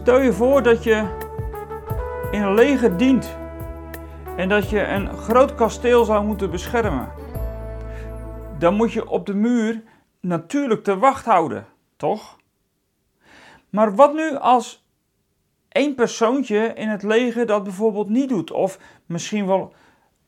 Stel je voor dat je in een leger dient en dat je een groot kasteel zou moeten beschermen. Dan moet je op de muur natuurlijk de wacht houden, toch? Maar wat nu als één persoontje in het leger dat bijvoorbeeld niet doet? Of misschien wel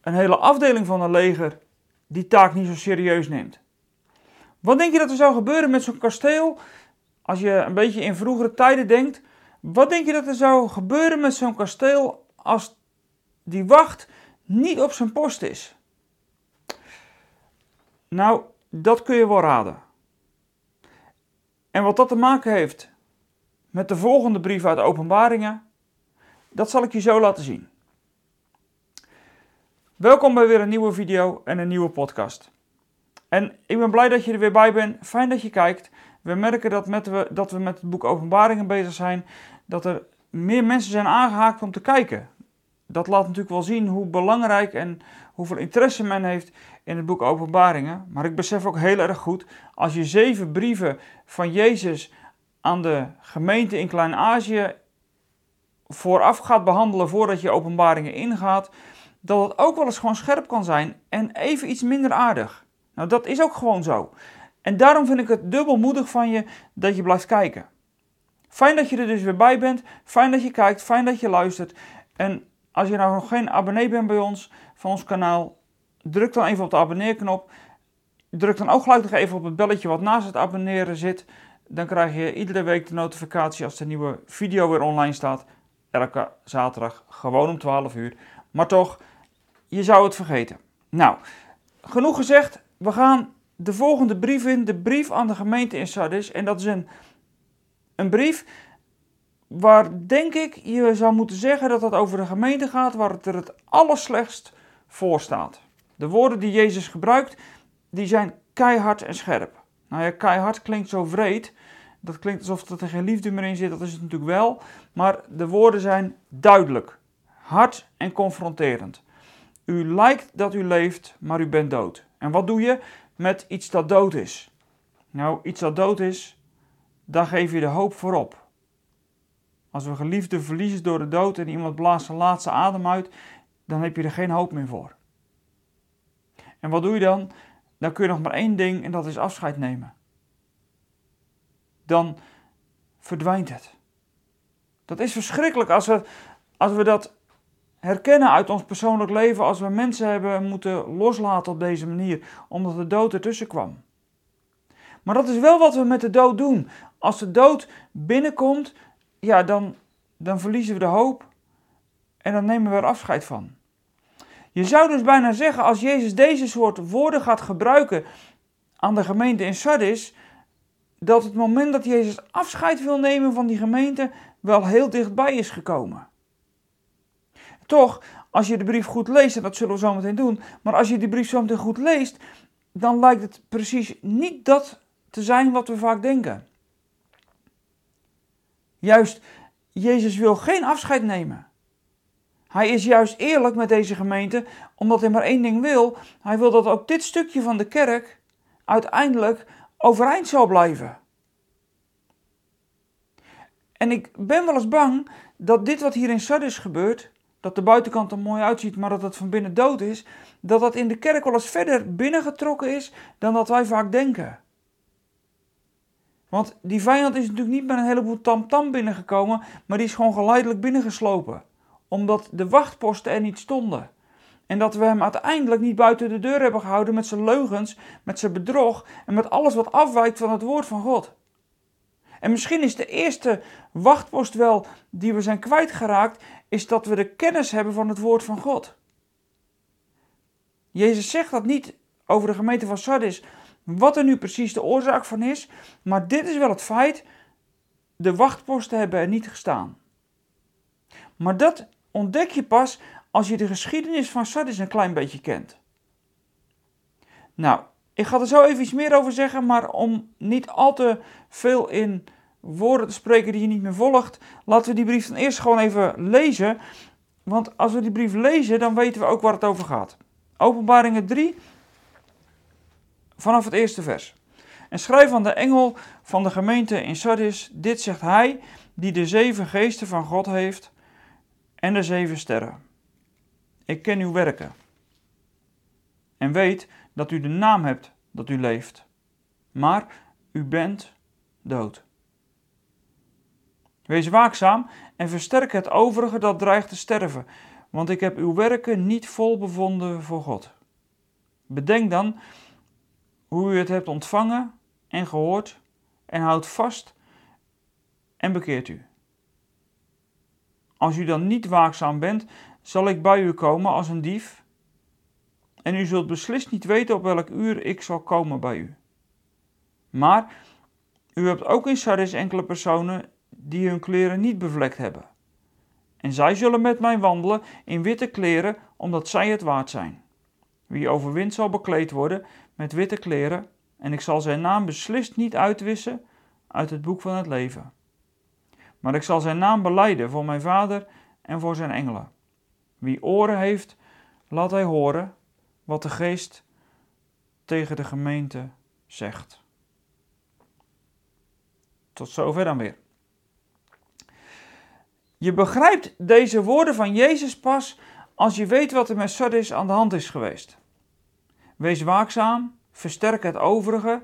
een hele afdeling van een leger die taak niet zo serieus neemt? Wat denk je dat er zou gebeuren met zo'n kasteel als je een beetje in vroegere tijden denkt? Wat denk je dat er zou gebeuren met zo'n kasteel als die wacht niet op zijn post is? Nou, dat kun je wel raden. En wat dat te maken heeft met de volgende brief uit Openbaringen, dat zal ik je zo laten zien. Welkom bij weer een nieuwe video en een nieuwe podcast. En ik ben blij dat je er weer bij bent. Fijn dat je kijkt. We merken dat, met we, dat we met het boek Openbaringen bezig zijn, dat er meer mensen zijn aangehaakt om te kijken. Dat laat natuurlijk wel zien hoe belangrijk en hoeveel interesse men heeft in het boek Openbaringen. Maar ik besef ook heel erg goed, als je zeven brieven van Jezus aan de gemeente in Klein-Azië vooraf gaat behandelen voordat je Openbaringen ingaat, dat het ook wel eens gewoon scherp kan zijn en even iets minder aardig. Nou, dat is ook gewoon zo. En daarom vind ik het dubbelmoedig van je dat je blijft kijken. Fijn dat je er dus weer bij bent. Fijn dat je kijkt. Fijn dat je luistert. En als je nou nog geen abonnee bent bij ons, van ons kanaal, druk dan even op de abonneerknop. Druk dan ook gelijk nog even op het belletje wat naast het abonneren zit. Dan krijg je iedere week de notificatie als de nieuwe video weer online staat. Elke zaterdag, gewoon om 12 uur. Maar toch, je zou het vergeten. Nou, genoeg gezegd. We gaan de volgende brief in. De brief aan de gemeente in Sardis. En dat is een, een brief waar, denk ik, je zou moeten zeggen dat het over de gemeente gaat waar het er het allerslechtst voor staat. De woorden die Jezus gebruikt, die zijn keihard en scherp. Nou ja, keihard klinkt zo vreed. Dat klinkt alsof er geen liefde meer in zit. Dat is het natuurlijk wel. Maar de woorden zijn duidelijk. Hard en confronterend. U lijkt dat u leeft, maar u bent dood. En wat doe je met iets dat dood is? Nou, iets dat dood is, daar geef je de hoop voor op. Als we geliefden verliezen door de dood en iemand blaast zijn laatste adem uit, dan heb je er geen hoop meer voor. En wat doe je dan? Dan kun je nog maar één ding en dat is afscheid nemen. Dan verdwijnt het. Dat is verschrikkelijk als we, als we dat herkennen uit ons persoonlijk leven, als we mensen hebben moeten loslaten op deze manier, omdat de dood ertussen kwam. Maar dat is wel wat we met de dood doen. Als de dood binnenkomt, ja, dan, dan verliezen we de hoop en dan nemen we er afscheid van. Je zou dus bijna zeggen, als Jezus deze soort woorden gaat gebruiken aan de gemeente in Sardis, dat het moment dat Jezus afscheid wil nemen van die gemeente wel heel dichtbij is gekomen. Toch, als je de brief goed leest, en dat zullen we zo meteen doen, maar als je de brief zo meteen goed leest, dan lijkt het precies niet dat te zijn wat we vaak denken. Juist, Jezus wil geen afscheid nemen. Hij is juist eerlijk met deze gemeente, omdat hij maar één ding wil. Hij wil dat ook dit stukje van de kerk uiteindelijk overeind zal blijven. En ik ben wel eens bang dat dit wat hier in Sardis gebeurt, dat de buitenkant er mooi uitziet, maar dat het van binnen dood is, dat dat in de kerk wel eens verder binnengetrokken is dan dat wij vaak denken. Want die vijand is natuurlijk niet met een heleboel tamtam binnengekomen, maar die is gewoon geleidelijk binnengeslopen. Omdat de wachtposten er niet stonden. En dat we hem uiteindelijk niet buiten de deur hebben gehouden met zijn leugens, met zijn bedrog en met alles wat afwijkt van het woord van God. En misschien is de eerste wachtpost wel die we zijn kwijtgeraakt, is dat we de kennis hebben van het woord van God. Jezus zegt dat niet over de gemeente van Sardis, wat er nu precies de oorzaak van is, maar dit is wel het feit, de wachtposten hebben er niet gestaan. Maar dat ontdek je pas als je de geschiedenis van Sardis een klein beetje kent. Nou, ik ga er zo even iets meer over zeggen, maar om niet al te veel in woorden te spreken die je niet meer volgt, laten we die brief dan eerst gewoon even lezen. Want als we die brief lezen, dan weten we ook waar het over gaat. Openbaringen 3, vanaf het eerste vers. En schrijf aan de engel van de gemeente in Sardis, dit zegt hij, die de zeven geesten van God heeft en de zeven sterren. Ik ken uw werken en weet dat u de naam hebt dat u leeft, maar u bent dood. Wees waakzaam en versterk het overige dat dreigt te sterven, want ik heb uw werken niet vol bevonden voor God. Bedenk dan hoe u het hebt ontvangen en gehoord en houd vast en bekeert u. Als u dan niet waakzaam bent, zal ik bij u komen als een dief en u zult beslist niet weten op welk uur ik zal komen bij u. Maar u hebt ook in Sardis enkele personen die hun kleren niet bevlekt hebben. En zij zullen met mij wandelen in witte kleren, omdat zij het waard zijn. Wie overwint zal bekleed worden met witte kleren, en ik zal zijn naam beslist niet uitwissen uit het boek van het leven. Maar ik zal zijn naam beleiden voor mijn vader en voor zijn engelen. Wie oren heeft, laat hij horen wat de geest tegen de gemeente zegt. Tot zover dan weer. Je begrijpt deze woorden van Jezus pas als je weet wat er met Sardis aan de hand is geweest. Wees waakzaam, versterk het overige.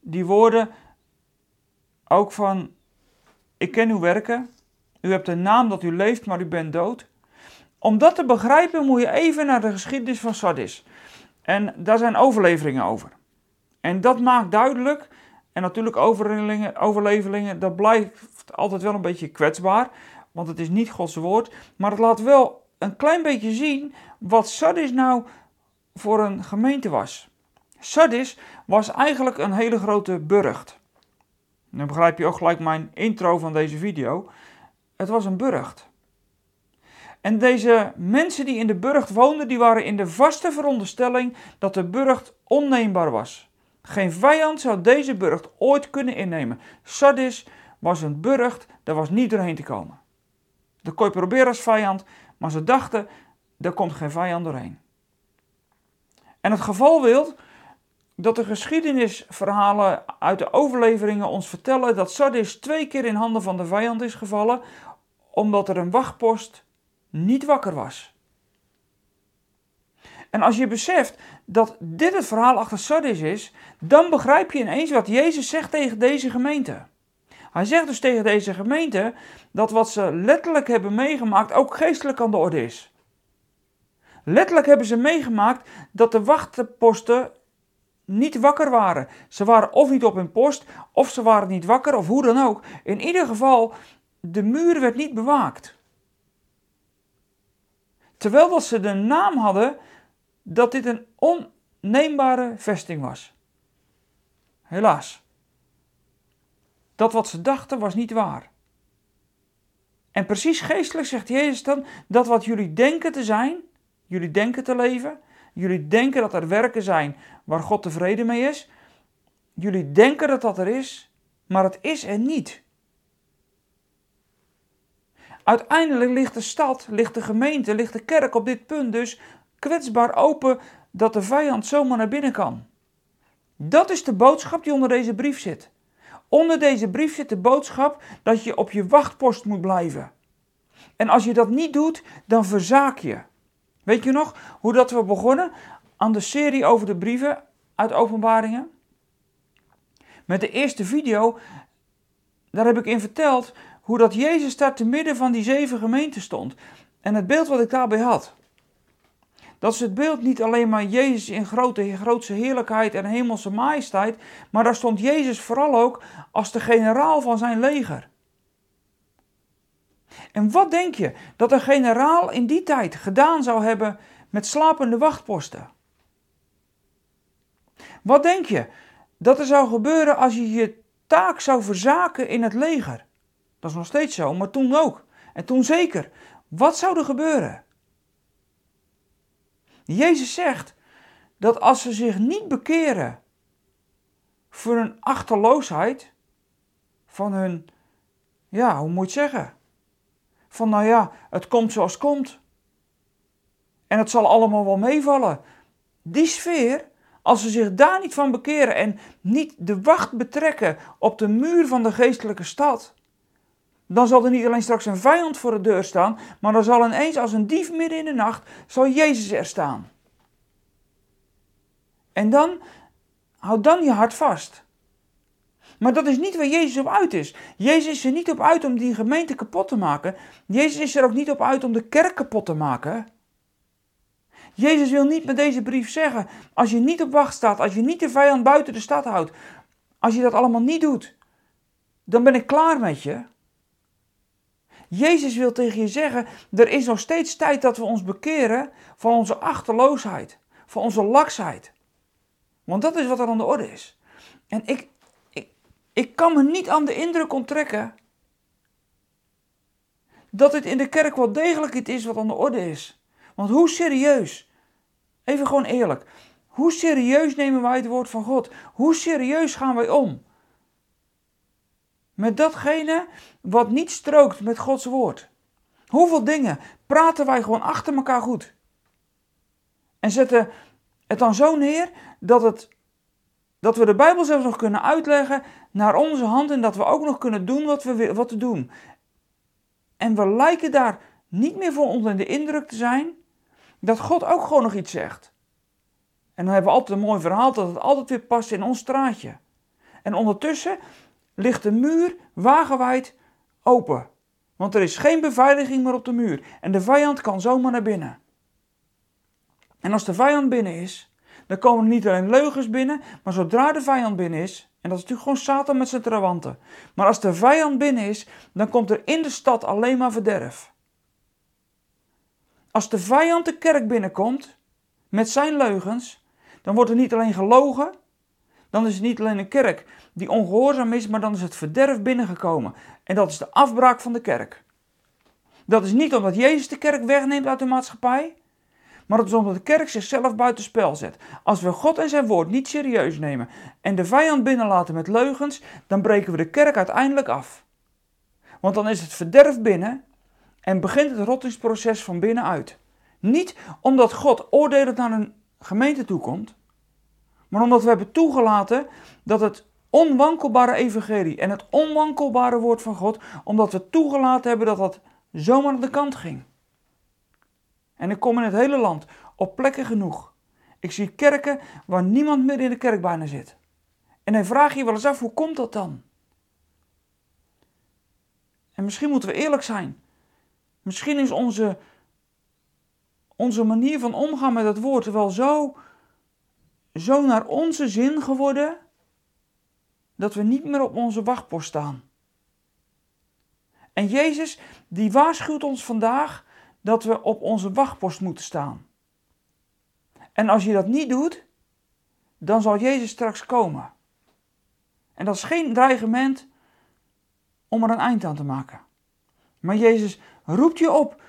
Die woorden ook van, ik ken uw werken, u hebt een naam dat u leeft, maar u bent dood. Om dat te begrijpen moet je even naar de geschiedenis van Sardis. En daar zijn overleveringen over. En dat maakt duidelijk, en natuurlijk overleveringen, overleveringen dat blijft altijd wel een beetje kwetsbaar, want het is niet Gods woord, maar het laat wel een klein beetje zien wat Sardis nou voor een gemeente was. Sardis was eigenlijk een hele grote burcht. Dan begrijp je ook gelijk mijn intro van deze video. Het was een burcht. En deze mensen die in de burcht woonden, die waren in de vaste veronderstelling dat de burcht onneembaar was. Geen vijand zou deze burcht ooit kunnen innemen. Sardis was een burcht, daar was niet doorheen te komen. Dat kon je proberen als vijand, maar ze dachten, er komt geen vijand doorheen. En het geval wil dat de geschiedenisverhalen uit de overleveringen ons vertellen dat Sardis twee keer in handen van de vijand is gevallen, omdat er een wachtpost niet wakker was. En als je beseft dat dit het verhaal achter Sardis is, dan begrijp je ineens wat Jezus zegt tegen deze gemeente. Hij zegt dus tegen deze gemeente dat wat ze letterlijk hebben meegemaakt ook geestelijk aan de orde is. Letterlijk hebben ze meegemaakt dat de wachtposten niet wakker waren. Ze waren of niet op hun post, of ze waren niet wakker, of hoe dan ook. In ieder geval, de muur werd niet bewaakt. Terwijl dat ze de naam hadden dat dit een onneembare vesting was. Helaas. Dat wat ze dachten was niet waar. En precies geestelijk zegt Jezus dan dat wat jullie denken te zijn, jullie denken te leven, jullie denken dat er werken zijn waar God tevreden mee is, jullie denken dat dat er is, maar het is er niet. Uiteindelijk ligt de stad, ligt de gemeente, ligt de kerk op dit punt dus kwetsbaar open dat de vijand zomaar naar binnen kan. Dat is de boodschap die onder deze brief zit. Onder deze brief zit de boodschap dat je op je wachtpost moet blijven. En als je dat niet doet, dan verzaak je. Weet je nog hoe dat we begonnen aan de serie over de brieven uit Openbaringen? Met de eerste video, daar heb ik in verteld hoe dat Jezus daar te midden van die zeven gemeenten stond. En het beeld wat ik daarbij had. Dat is het beeld niet alleen maar Jezus in grote, grootse heerlijkheid en hemelse majesteit, maar daar stond Jezus vooral ook als de generaal van zijn leger. En wat denk je dat een generaal in die tijd gedaan zou hebben met slapende wachtposten? Wat denk je dat er zou gebeuren als je je taak zou verzaken in het leger? Dat is nog steeds zo, maar toen ook. En toen zeker. Wat zou er gebeuren? Jezus zegt dat als ze zich niet bekeren voor hun achterloosheid, van hun, ja, hoe moet je het zeggen? Van nou ja, het komt zoals het komt. En het zal allemaal wel meevallen. Die sfeer, als ze zich daar niet van bekeren en niet de wacht betrekken op de muur van de geestelijke stad, dan zal er niet alleen straks een vijand voor de deur staan, maar dan zal ineens als een dief midden in de nacht, zal Jezus er staan. En dan, houd dan je hart vast. Maar dat is niet waar Jezus op uit is. Jezus is er niet op uit om die gemeente kapot te maken. Jezus is er ook niet op uit om de kerk kapot te maken. Jezus wil niet met deze brief zeggen, als je niet op wacht staat, als je niet de vijand buiten de stad houdt, als je dat allemaal niet doet, dan ben ik klaar met je. Jezus wil tegen je zeggen, er is nog steeds tijd dat we ons bekeren van onze achterloosheid, van onze laksheid. Want dat is wat er aan de orde is. En ik, ik, kan me niet aan de indruk onttrekken dat het in de kerk wel degelijk iets is wat aan de orde is. Want hoe serieus, even gewoon eerlijk, hoe serieus nemen wij het woord van God? Hoe serieus gaan wij om? Met datgene wat niet strookt met Gods woord. Hoeveel dingen praten wij gewoon achter elkaar goed? En zetten het dan zo neer dat, het, dat we de Bijbel zelfs nog kunnen uitleggen naar onze hand en dat we ook nog kunnen doen wat we, wat te doen. En we lijken daar niet meer voor onder de indruk te zijn dat God ook gewoon nog iets zegt. En dan hebben we altijd een mooi verhaal dat het altijd weer past in ons straatje. En ondertussen ligt de muur wagenwijd open. Want er is geen beveiliging meer op de muur. En de vijand kan zomaar naar binnen. En als de vijand binnen is, dan komen er niet alleen leugens binnen, maar zodra de vijand binnen is, en dat is natuurlijk gewoon Satan met zijn trawanten. Maar als de vijand binnen is, dan komt er in de stad alleen maar verderf. Als de vijand de kerk binnenkomt, met zijn leugens, dan wordt er niet alleen gelogen, dan is het niet alleen een kerk die ongehoorzaam is, maar dan is het verderf binnengekomen. En dat is de afbraak van de kerk. Dat is niet omdat Jezus de kerk wegneemt uit de maatschappij, maar het is omdat de kerk zichzelf buitenspel zet. Als we God en zijn woord niet serieus nemen en de vijand binnenlaten met leugens, dan breken we de kerk uiteindelijk af. Want dan is het verderf binnen en begint het rottingsproces van binnenuit. Niet omdat God oordelend naar een gemeente toekomt, maar omdat we hebben toegelaten dat het onwankelbare evangelie en het onwankelbare woord van God, omdat we toegelaten hebben dat dat zomaar aan de kant ging. En ik kom in het hele land op plekken genoeg. Ik zie kerken waar niemand meer in de kerk zit. En dan vraag je je wel eens af, hoe komt dat dan? En misschien moeten we eerlijk zijn. Misschien is onze, onze manier van omgaan met het woord wel zo zo naar onze zin geworden dat we niet meer op onze wachtpost staan. En Jezus, die waarschuwt ons vandaag dat we op onze wachtpost moeten staan. En als je dat niet doet, dan zal Jezus straks komen. En dat is geen dreigement om er een eind aan te maken. Maar Jezus roept je op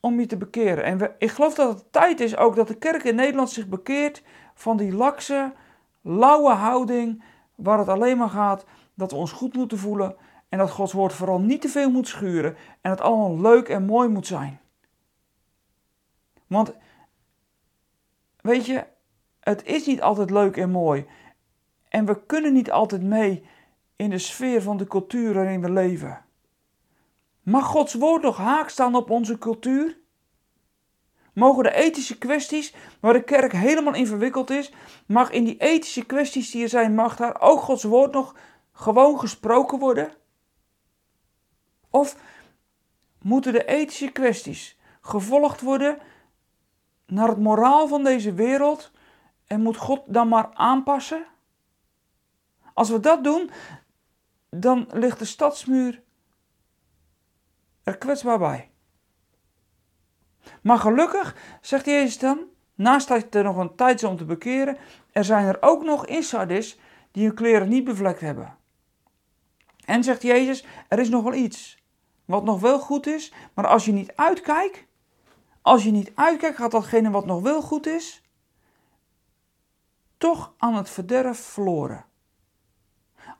om je te bekeren. En ik geloof dat het tijd is ook dat de kerk in Nederland zich bekeert van die lakse, lauwe houding waar het alleen maar gaat dat we ons goed moeten voelen en dat Gods woord vooral niet te veel moet schuren en het allemaal leuk en mooi moet zijn. Want weet je, het is niet altijd leuk en mooi en we kunnen niet altijd mee in de sfeer van de cultuur waarin we leven. Mag Gods woord nog haak staan op onze cultuur? Mogen de ethische kwesties waar de kerk helemaal in verwikkeld is, mag in die ethische kwesties die er zijn, mag daar ook Gods woord nog gewoon gesproken worden? Of moeten de ethische kwesties gevolgd worden naar het moraal van deze wereld en moet God dan maar aanpassen? Als we dat doen, dan ligt de stadsmuur er kwetsbaar bij. Maar gelukkig, zegt Jezus dan, naast dat er nog een tijd is om te bekeren, er zijn er ook nog in Sardis die hun kleren niet bevlekt hebben. En zegt Jezus, er is nog wel iets wat nog wel goed is, maar als je niet uitkijkt, als je niet uitkijkt, gaat datgene wat nog wel goed is, toch aan het verderf verloren.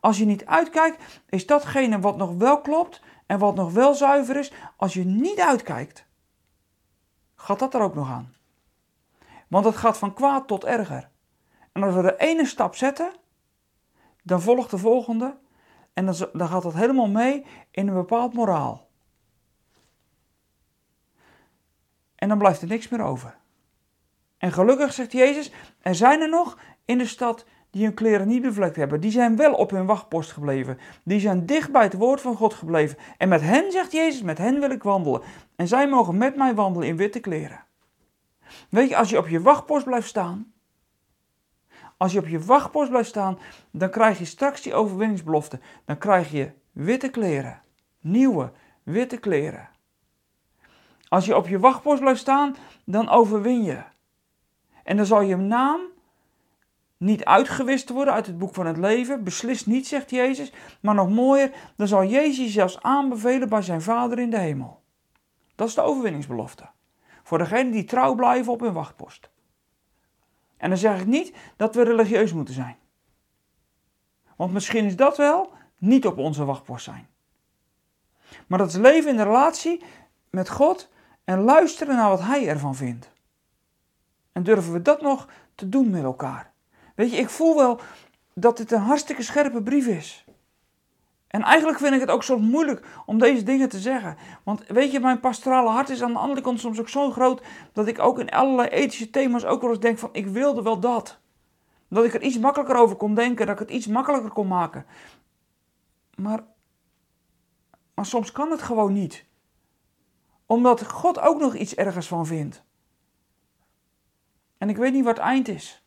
Als je niet uitkijkt, is datgene wat nog wel klopt en wat nog wel zuiver is, als je niet uitkijkt, gaat dat er ook nog aan. Want het gaat van kwaad tot erger. En als we de ene stap zetten, dan volgt de volgende. En dan, gaat dat helemaal mee in een bepaald moraal. En dan blijft er niks meer over. En gelukkig, zegt Jezus, er zijn er nog in de stad die hun kleren niet bevlekt hebben. Die zijn wel op hun wachtpost gebleven. Die zijn dicht bij het woord van God gebleven. En met hen, zegt Jezus, met hen wil ik wandelen. En zij mogen met mij wandelen in witte kleren. Weet je, als je op je wachtpost blijft staan, als je op je wachtpost blijft staan, dan krijg je straks die overwinningsbelofte. Dan krijg je witte kleren. Nieuwe, witte kleren. Als je op je wachtpost blijft staan, dan overwin je. En dan zal je naam niet uitgewist worden uit het boek van het leven. Beslist niet, zegt Jezus. Maar nog mooier, dan zal Jezus je zelfs aanbevelen bij zijn Vader in de hemel. Dat is de overwinningsbelofte. Voor degenen die trouw blijven op hun wachtpost. En dan zeg ik niet dat we religieus moeten zijn. Want misschien is dat wel niet op onze wachtpost zijn. Maar dat is leven in de relatie met God en luisteren naar wat Hij ervan vindt. En durven we dat nog te doen met elkaar? Weet je, ik voel wel dat dit een hartstikke scherpe brief is. En eigenlijk vind ik het ook soms moeilijk om deze dingen te zeggen. Want weet je, mijn pastorale hart is aan de andere kant soms ook zo groot dat ik ook in allerlei ethische thema's ook wel eens denk van ik wilde wel dat. Dat ik er iets makkelijker over kon denken, dat ik het iets makkelijker kon maken. Maar, maar soms kan het gewoon niet. Omdat God ook nog iets ergens van vindt. En ik weet niet wat het eind is.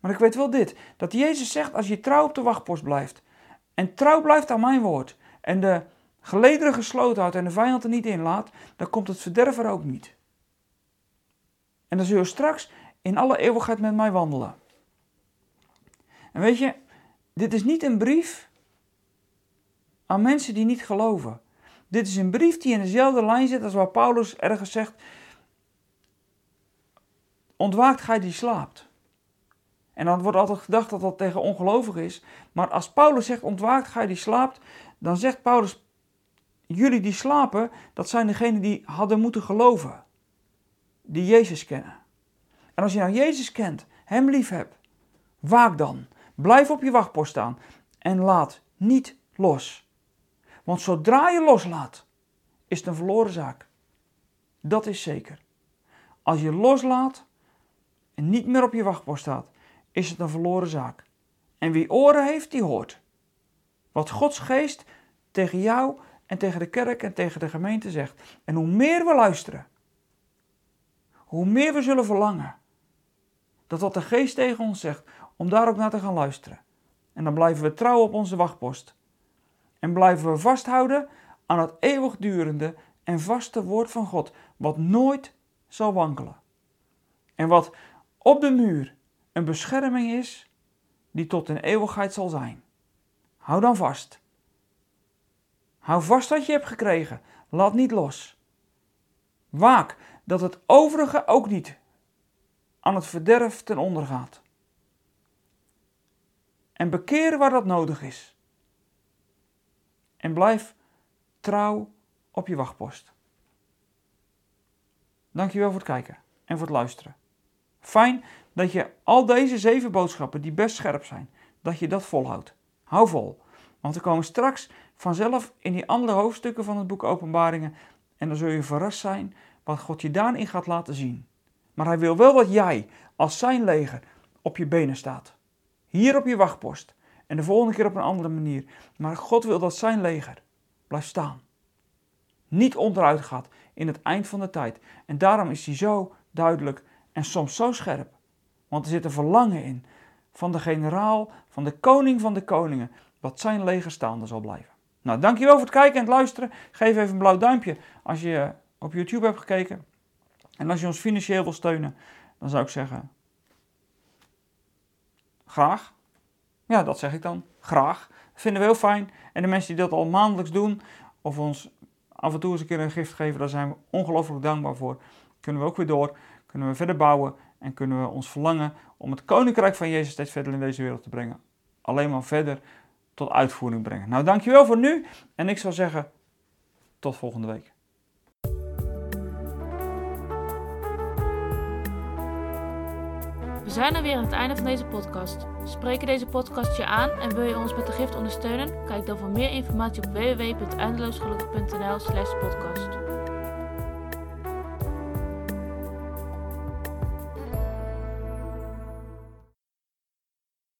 Maar ik weet wel dit: dat Jezus zegt: als je trouw op de wachtpost blijft en trouw blijft aan mijn woord en de gelederen gesloten houdt en de vijand er niet in laat, dan komt het verderf er ook niet. En dan zul je straks in alle eeuwigheid met mij wandelen. En weet je, dit is niet een brief aan mensen die niet geloven. Dit is een brief die in dezelfde lijn zit als waar Paulus ergens zegt: Ontwaakt gij die slaapt. En dan wordt altijd gedacht dat dat tegen ongelovigen is. Maar als Paulus zegt ontwaakt, ga je die slaapt, dan zegt Paulus, jullie die slapen, dat zijn degenen die hadden moeten geloven. Die Jezus kennen. En als je nou Jezus kent, Hem lief hebt, waak dan. Blijf op je wachtpost staan en laat niet los. Want zodra je loslaat, is het een verloren zaak. Dat is zeker. Als je loslaat en niet meer op je wachtpost staat, is het een verloren zaak. En wie oren heeft, die hoort. Wat Gods geest tegen jou en tegen de kerk en tegen de gemeente zegt. En hoe meer we luisteren, hoe meer we zullen verlangen dat wat de geest tegen ons zegt, om daar ook naar te gaan luisteren. En dan blijven we trouw op onze wachtpost. En blijven we vasthouden aan het eeuwigdurende en vaste woord van God, wat nooit zal wankelen. En wat op de muur een bescherming is die tot in eeuwigheid zal zijn. Hou dan vast. Hou vast wat je hebt gekregen. Laat niet los. Waak dat het overige ook niet aan het verderf ten onder gaat. En bekeer waar dat nodig is. En blijf trouw op je wachtpost. Dankjewel voor het kijken en voor het luisteren. Fijn dat je al deze zeven boodschappen, die best scherp zijn, dat je dat volhoudt. Hou vol. Want we komen straks vanzelf in die andere hoofdstukken van het boek Openbaringen. En dan zul je verrast zijn wat God je daarin gaat laten zien. Maar hij wil wel dat jij als zijn leger op je benen staat. Hier op je wachtpost. En de volgende keer op een andere manier. Maar God wil dat zijn leger blijft staan. Niet onderuit gaat in het eind van de tijd. En daarom is hij zo duidelijk en soms zo scherp. Want er zit een verlangen in van de generaal, van de koning van de koningen, wat zijn leger staande zal blijven. Nou, dankjewel voor het kijken en het luisteren. Geef even een blauw duimpje als je op YouTube hebt gekeken. En als je ons financieel wil steunen, dan zou ik zeggen, graag. Ja, dat zeg ik dan. Graag. Dat vinden we heel fijn. En de mensen die dat al maandelijks doen, of ons af en toe eens een keer een gift geven, daar zijn we ongelooflijk dankbaar voor. Kunnen we ook weer door, kunnen we verder bouwen en kunnen we ons verlangen om het koninkrijk van Jezus steeds verder in deze wereld te brengen. Alleen maar verder tot uitvoering brengen. Nou, dankjewel voor nu en ik zou zeggen tot volgende week. We zijn er weer aan het einde van deze podcast. Spreken deze podcast je aan en wil je ons met de gift ondersteunen? Kijk dan voor meer informatie op www.eindeloosgelukkig.nl slash podcast.